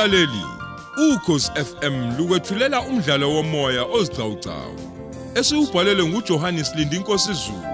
Mlaleli, ukhosi FM lukwethulela umdlalo womoya ozicawucawu. Esiubhalelwe nguJohannes Lindi Nkosi Zulu.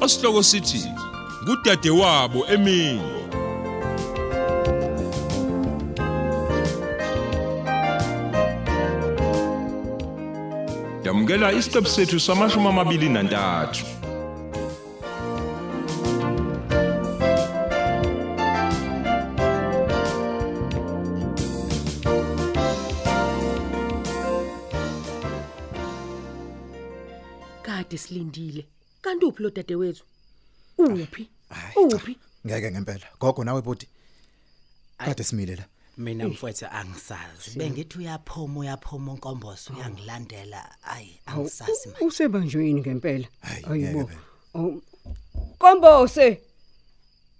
Osihloko sithi kudade wabo emini. Yamukela isiqebu sethu samashumi amabili nantathu. Kade silindile kanti uphi lo dadewethu? Uphi? Uphi? ngeke ngempela. Gogo nawe bodi kade simile la. Mina mfowethu angisazi. Bengithi uyaphuma uyaphuma unkombozo uyangilandela. Ayi angisazi manje. Usebanjweni ngempela. Hayi, ayibo. kombose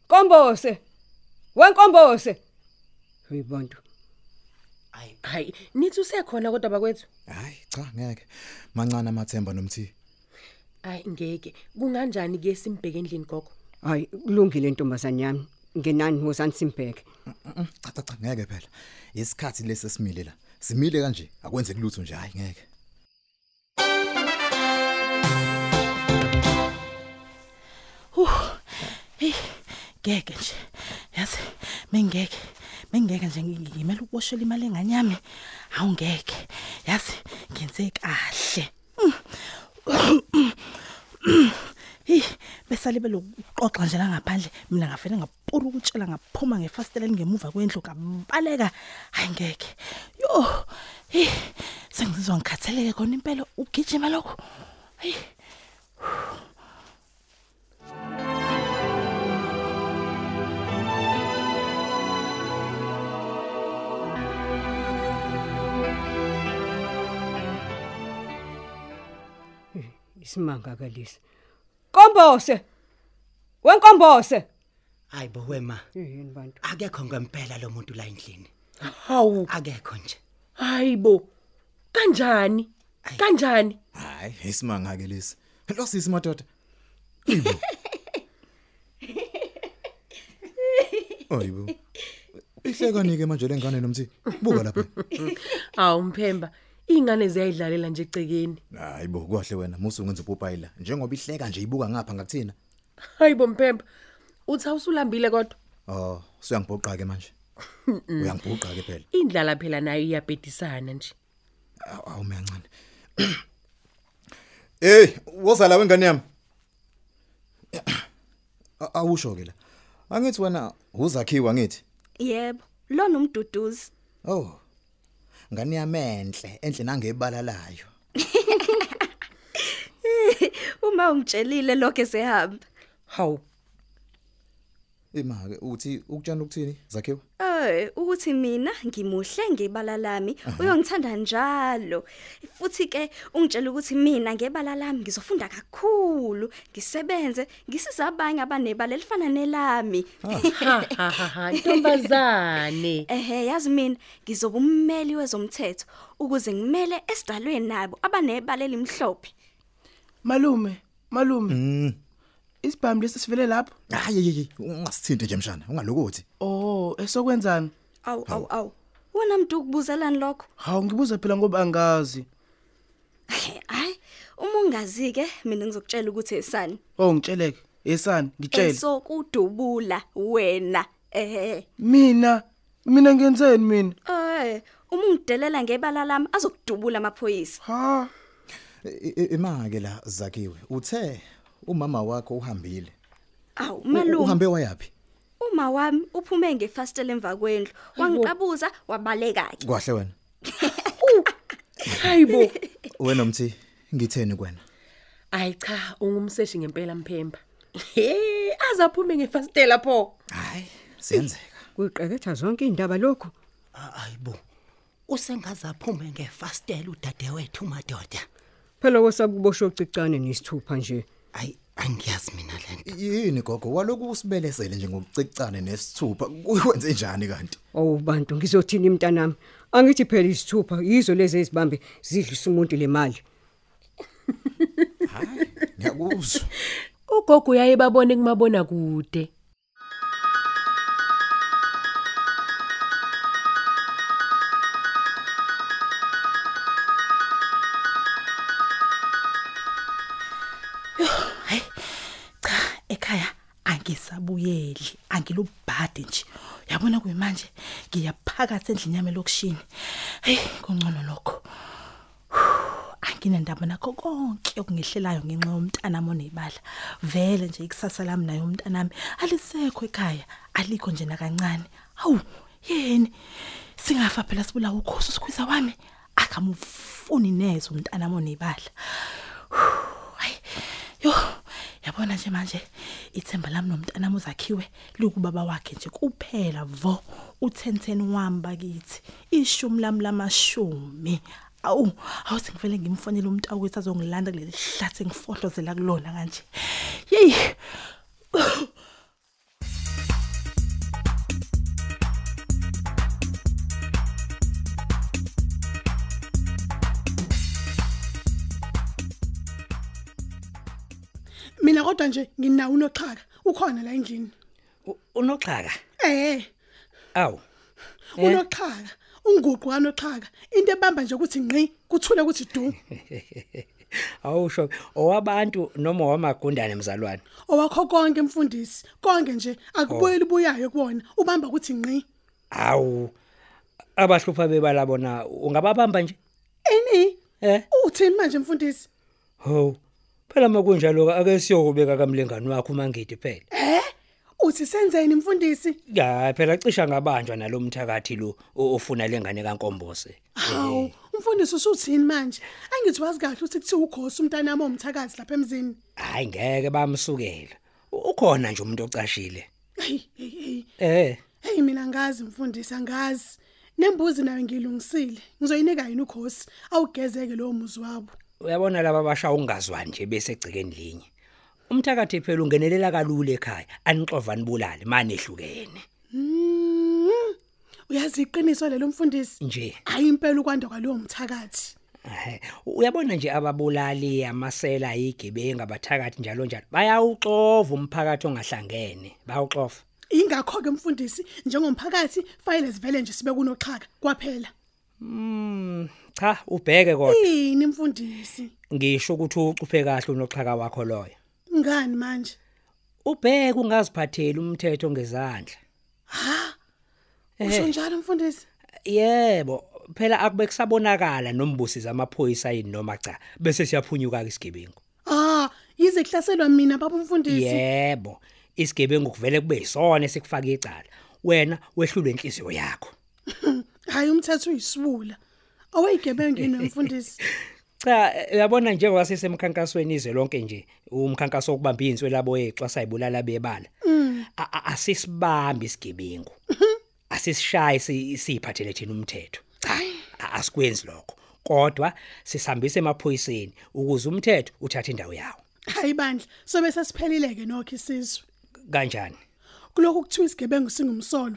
kombose wenkombose hayibantu ayi hayi nithi usekhona kodwa bakwethu? Hayi cha ngeke. Mancane amathemba nomthi. Hayi ngeke. Kunganjani ke simbheke endlini gogo? Hayi kulungile ntombazane yami. Ngenani wozani simbheke. Cha cha cha ngeke phela. Isikhathi lesi simile la. Simile kanje akwenze kulutho nje hayi ngeke. Ngeke nje. Yazi mengeke mengeke nje ngimela ukuboshela imali enganyami awungeke yazi ngenze kahle Hey besale belokuxoxa nje la ngaphandle mina ngafela ngapura ukutshela ngaphuma ngefastela lingemuva kwendlu kabaleka hayi ngeke. Yo hey sengizizwa ngikhathaleke khona impela. Ugijima lokho hey isimanga kalisa. Kombose! Wenkombose. Hayi bo wema. Yini bantu? Akekho ngempela lo muntu la endlini. Hawu. Akekho nje. Hayibo kanjani? Kanjani? Hayi isimanga ke lesi. Lo sisi madoda. Ibo. Ayibo Ihleka nike manje lengane nomthi? Buka lapha. Hawu mphemba ingane ziyayidlalela nje ecekeni Hayibo kwahle wena. Musu ngenza upopayi la njengoba ihleka nje ibuka ngapha ngakuthina. Hayibo mphemba uthi awusulambile kodwa? Oh usuyangibhoqa ke manje. Uyangibhoqa ke phela. Indlala phela nayo iyabhedisana nje. Awu awu miyancane Hey wozala wengane yami. A- Awusho ke la. Angithi wena uzakhiwa ngithi? Yebo, lona umduduzi. Oh ngane yamenhle enhle nangebalalayo Uma ungitshelile lokho esehamba. Ima ke uthi ukutshana ukuthini zakhiwa Eh, ukuthi mina ngimuhle ngebala lami, uyongithanda njalo. Futhi ke ungitshela ukuthi mina ngebala lami ngizofunda kakhulu, ngisebenze, ngisiza abanye abanebala elifana nelami. ha. Ha ha ha ntombazane. Ehhe, yazi mina ngizoba ummeli wezomthetho ukuze ngimele esidalweni nabo abanebala elimhlophe. malume malume. Isibhamu lesi sivele lapho Hayi yiyi ungasithinte nje mshana ungalokuthi oh esokwenzani Awu awu awu. Wona umuntu ukubuzelani lokho? hawu ngibuza phela ngoba angazi Hayi, uma ungazi ke mina ngizokutshela ukuthi esani. oh ngitsheleke esani ngitshele Esokudubula wena. Eh. mina mina ngenzeni mina Eh, uma ungidelela ngebala lami azokudubula amaphoyisa. ha ima ke la zakhiwe uthe umama wakho uhambile? Awu, U- malume, uhambe wayapi uma wami uphume ngefastela emva kwendlu. Wangiqabuza wabaleka ke. kwahle wena. Hayibo wena umthi ngitheni kwena? Ayi cha ungumseshi ngempela mphemba. He azaphume ngefastela pho? Hayi siyenzeka kuyiqeketha zonke indaba lokho ayibo usengaze aphume ngefastela udadewethu madoda phela wesabuboshwe ucicane nesithupha nje. Ayi angiyazi mina lento yini gogo? Waloku usibelesele nje ngokucicane nesithupha. Kwenze njani kanti? Awubantu ngizothini mntanami? Angithi phela isithupha yizo lezi ezibambe zidlisa umuntu lemali hayi ngiyakuzwa. Ugogo uyaye babone kumabona kude hayi cha ekhaya angisabuyeli angilubhadi nje. Uyabona kuyimanje ngiyaphakathi endlini yami lokushini hey kungcono lokho. Anginendaba nakho konke okungehlelayo ngenxa yomntana monebala vele nje ikusasa lami naye umntanami alisekho ekhaya alikho nje nakancane. Hawu yeni singafa phela sibulawa ukhosi sikhwisa wami akamufuni neze umntana monebala hayi yo yabona nje manje ithemba lami nomntanami uzakhiwe likubaba wakhe nje kuphela vo. U1010 wami bakithi ishumi lami lamashumi. Awu awuthi ngivele ngimfonela umuntu awukuthi azongilanda kuleli hlathi engifohlozela kulona kanje. Yeyi mina kodwa nje nginawo unoxhaka ukhona la endlini. Unoxhaka? Eh awu. Unoxhaka unguqu kanoxhaka. Into ebamba nje ukuthi ngqi kuthule ukuthi du. Awusho owabantu noma wamagundane mzalwane? Owakho konke mfundisi. Konke nje akubuyeli buyayo kuwona. Ubamba ukuthi ngqi. Awu. Abahlupha bebala bona ungababamba nje? Ini? Eh? Uthini manje mfundisi? Ho phela makunjalo ake siyokubeka kamlengani wakho mangidi phela. Eh uthi senzeni mfundisi? Ya phela cisha ngabanjwa nalomthakathi lo o- ofuna lengane kankombose. Hawu umfundisi usuthini manje? Angithi wazi kahle ukuthi kuthiwa ukhosi umntanami omthakazi lapha emzini. Hayi ngeke bamsukela. U- ukhona nje umuntu ocashile. Hey hey hey. Eh hey mina ngazi mfundisi angazi. Nembuzi nayo ngilungisile. Ngizoyinika yini ukhosi? Awugezeke lowo muzi wabo. Uyabona laba basha ungazwani nje bese egcikeni linye. Umthakathi phela ungenelela kalula ekhaya anixova nibulale manje ehlukene. Mm. uyazi iqiniso lelo mfundisi? Nje. Hayi impela ukwanda kwalowo mthakathi. Ehhe, uyabona nje ababulali amasela igebenga abathakathi njalo njalo. Bayawuxova umphakathi ongahlangene bayawuxova. Ingakho ke mfundisi njengomphakathi fayile sivele nje sibe kunoxhaka kwaphela. Mm cha ubheke kodwa. Yini mfundisi ngisho ukuthi ucuphe kahle unoxhaka wakho loyo. Ngani manje? Ubheke ungaziphatheli umthetho ngezandla. Ha? Eh. usho njalo mfundisi? Yebo phela akube kusabonakala nombusi zamaphoyisa yini noma cha bese siyaphunyuka ke isigebengu. Ah yize kuhlaselwa mina baba mfundisi yebo isigebengu kuvele kube yisona esikufaka icala. Wena wehlule inhliziyo yakho. Hayi umthetho uyisibula. Awayigebengini mfundisi cha uyabona njengoba sisemkhankasweni izwe lonke nje umkhankaso wokubamba inswe labo exwa sayibulala bebala. A- a- asisibambi isigebengu. Asisishaye si- siphathele thina umthetho. Cha a- asikwenzi lokho. Kodwa sisambise emaphoyiseni ukuze umthetho uthathe indawo yawo. Hayi bandla sobe sasiphelileke nokho isizwe. Kanjani? Kuloko kuthiwa isigebengu singumsolo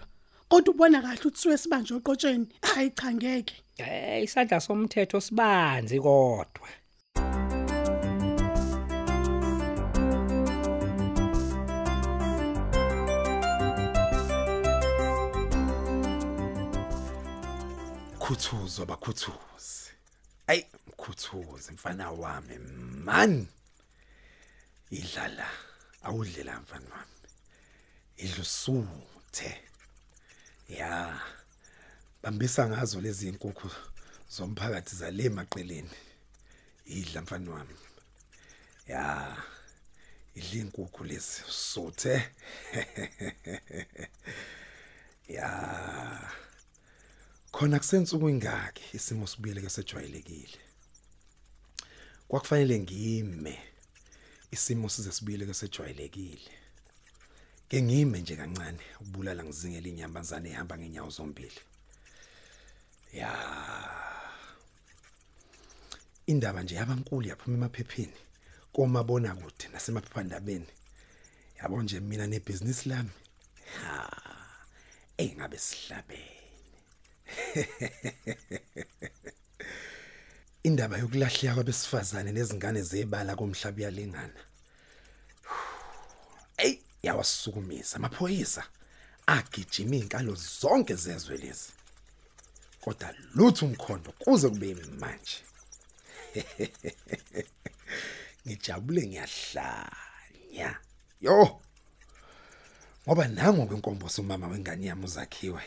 kodwa ubona kahle ukuthi sibanjwe oqotsheni? Hayi cha ngeke. Eh isandla somthetho sibanzi kodwa. Khuthuzo bakhuthuze. Ayi mkhuthuze mfana wami man. Idlala awudlela mfana wami. Idlusuthe ya. Bambisa ngazo lezi inkukhu zomphakathi zale maqeleni idla mfana wami. Ya. Idla inkukhu lezi suthe ya. Khona kusensuku ingaki isimo sibuyele ke sejwayelekile. Kwakufanele ngime isimo size sibuyele ke sejwayelekile. ke ngime nje kancane ukubulala ngizingela inyambazane ehamba ngenyawo zombili. Ya. Indaba nje yabankulu yaphuma emaphepheni komabona kude nasemaphephandabeni. Yabo nje mina nebhizinisi lami. Ha. Engabe sihlabene. Indaba yokulahleka kwabesifazane nezingane zebala komhlaba iyalingana ey yawasukumisa amaphoyisa agijima inkalo zonke zezwe lezi. Kodwa lutho umkhondo kuze kube manje. Ngijabule ngiyahlanya. Yo! Ngoba nango kwenkomboso umama wengane yami uzakhiwe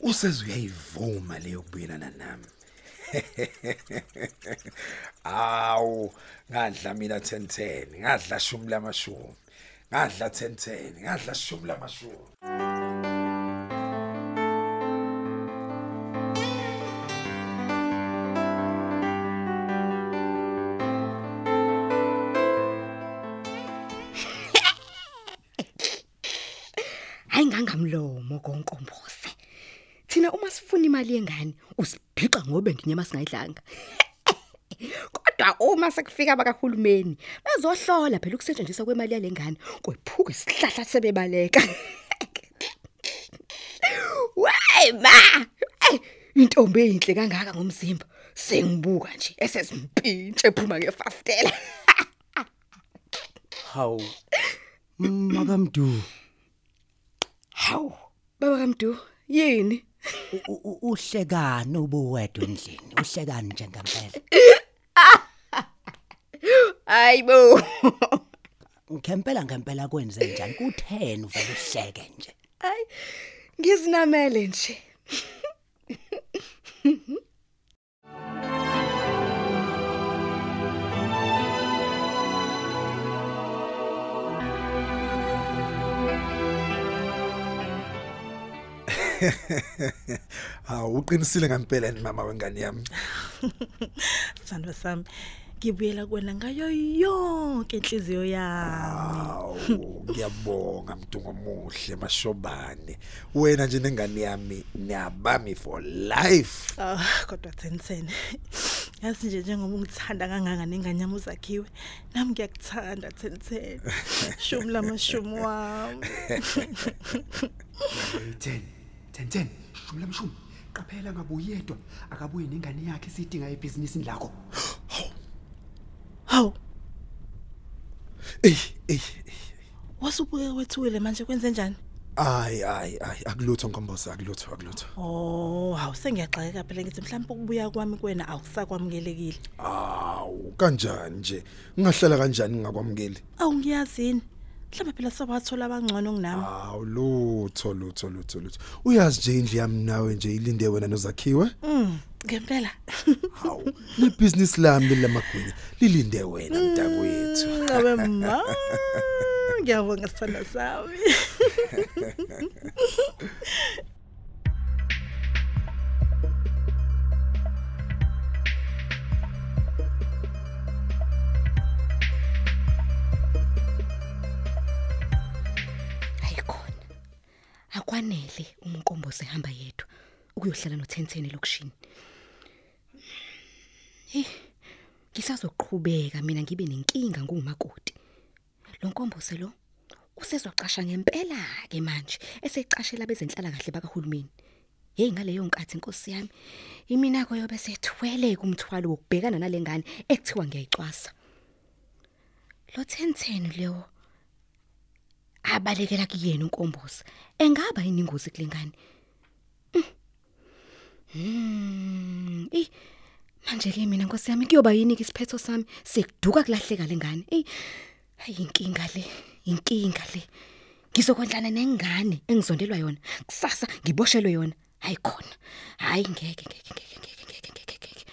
useze uyayivuma leyo kubuyelana nami. Awu ngadla mina 1010 ngadla shumi lamashumi. Ngadla 1010 ngadla shumi lamashumi. Hayi ngangamlomo konkombose. Thina uma sifuna imali yengane usibhiqa ngobe nginyama singayidlanga. Kodwa uma sekufika abakahulumeni bazohlola phela ukusetshenziswa kwemali yalengane. Kwephuka isihlahla sebebaleka. Wey ma? Eh, intombi enhle kangaka ngomzimba. Sengibuka nje esezimpintshe ephuma ngefastela. Hawu makamdu. Hawu baba kamdu yini? Uhlekani ubuwedwa endlini uhlekani nje ngempela hayibo ngempela ngempela kwenze njani? Kutheni uvela uhleke nje. Hayi ngizinamele nje. Hawu uqinisile ngempela yini mama wengane yami? Sandwa sami ngibuyela kuwena ngayo yonke inhliziyo yami. Awu ngiyabonga mntungu omuhle mashobane wena nje nengane yami niyabami for life Ah kodwa Tenseni. Yazi nje njengoba ungithanda kangaka nengane yami uzakhiwe, nami ngiyakuthanda Tenseni. Shumi lamashumu wami. ten ten ten shumi lamshumi qaphela ngabuye yedwa akabuye nengane yakhe sidinga ebhizinisini lakho Hawu, ey ey wasubuke wethuwele manje kwenze njani? ay ay ay akulutho nkombosa akulutho akulutho Oh, hawu sengiyaxakeka phela ngithi mhlawumbe ukubuya kwami kuwena awusakwamukelekile. awu kanjani nje ungahlala kanjani ngingakwamukeli Awu ngiyazini. Mhlawumbe phela sabathola abangcono kunami. awu lutho lutho lutho lutho uyazi nje indlu yami nawe nje ilinde wena nozakhiwe Mm, ngempela. hawu nebhizinisi lami lamagwinya lilinde wena mntakwethu Ngabe ma. Ngiyabonga sithanda sami. akwanele umunkomboze ehamba yedwa ukuyohlala noThenteni lokushini hey ngisazoqhubeka mina ngibe nenkinga ngumakoti. Lo nkomboze lo usezocasha ngempela ke manje esecashela bezenhlala kahle bakahulumeni. Hey ngaleyo nkathi inkosi yami imina koyo bese thwele kumthwalo wokubhekana nalengane ekuthiwa ngiyayicwasa. Lo Thenteni leyo abalekela kuyena unkombosi engaba yini ingozi kulengane Mm. Eh manje ke mina Nkosi yami kuyoba yini ke isiphetho sami sekuduka kulahleka lengane. Eh hayi inkinga le, inkinga le. Ngizokondlana nengane engizondelwa yona. Kusasa ngiboshelwe yona. Hayi khona. Hayi ngeke ngeke ngeke ngeke ngeke ngeke.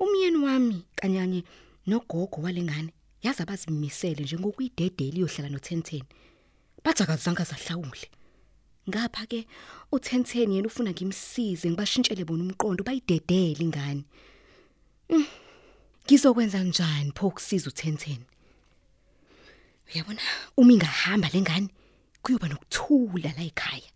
Umyeni wami kanyanye nogogo walengane yazi abazimisele nje ngokuyidedela iyohlala noThenteni. Bathi akazange zahlawule. Ngapha ke uThenteni yena ufuna ngimsize ngibashintshele bona umqondo bayidedele ingane. Mm. Ngizokwenza njani pho ukusiza uThenteni? Uyabona uma ingahamba lengane kuyoba nokuthula la ekhaya.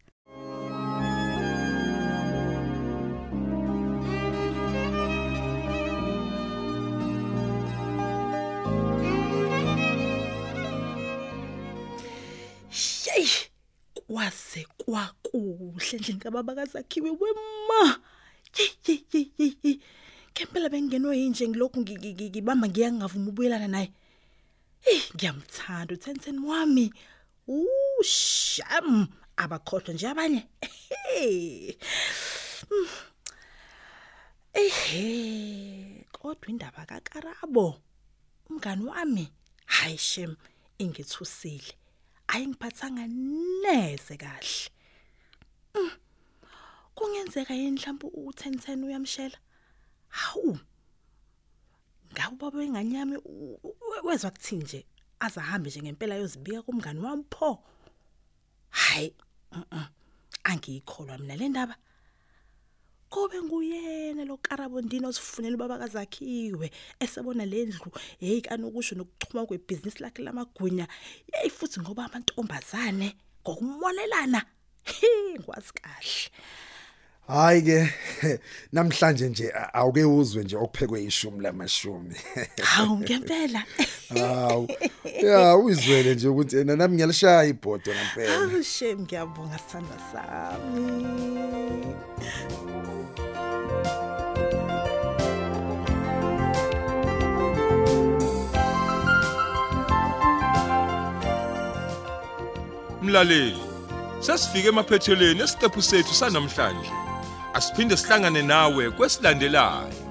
Kwase kwakuhle endlini kababa kazakhiwe wema. Hey hey hey hey. hey. Kempela bengenwe yinje ngilokhu ngi- ngi- ngi- ngibamba ngiyangavuma ubuyelana naye. Eh, ngiyamthanda uTenten wami. Usham abakhohlwa nje abanye. Hey. Mm. Ehe, kodwa indaba kaKarabo. umngani wami hayi shem ingithusile ayingiphathanga neze kahle. Mm. kungenzeka yini mhlawumbe u1010 uyamshela? Hawu. Ngabe baba enganyami u- u- wezwa kuthini nje? Azahambe nje ngempela yozibika kumngani wami pho? Hayi mhm, angiyikholwa mina le ndaba. Kobe nguyena lo Karabondini osifunela ubaba kazakhiwe esebona lendlu hey kanokusho nokuchuma kwebhizinisi lakhe lamagunya hey futhi ngoba amantombazane ngokumonelana ngwazi kahle Hayi ke namhlanje nje awuke uzwe nje okuphekwe ishumi lamashumi. hawu ngempela Hawu. Ya uyizwele nje ukuthi nami ngiyalishaya ibhodo ngempela. hawu shem ngiyabonga sithanda sami Mlaleli, sesifike emaphethelweni esiqephu sethu sanamhlanje. Asiphinde sihlangane nawe kwesilandelayo.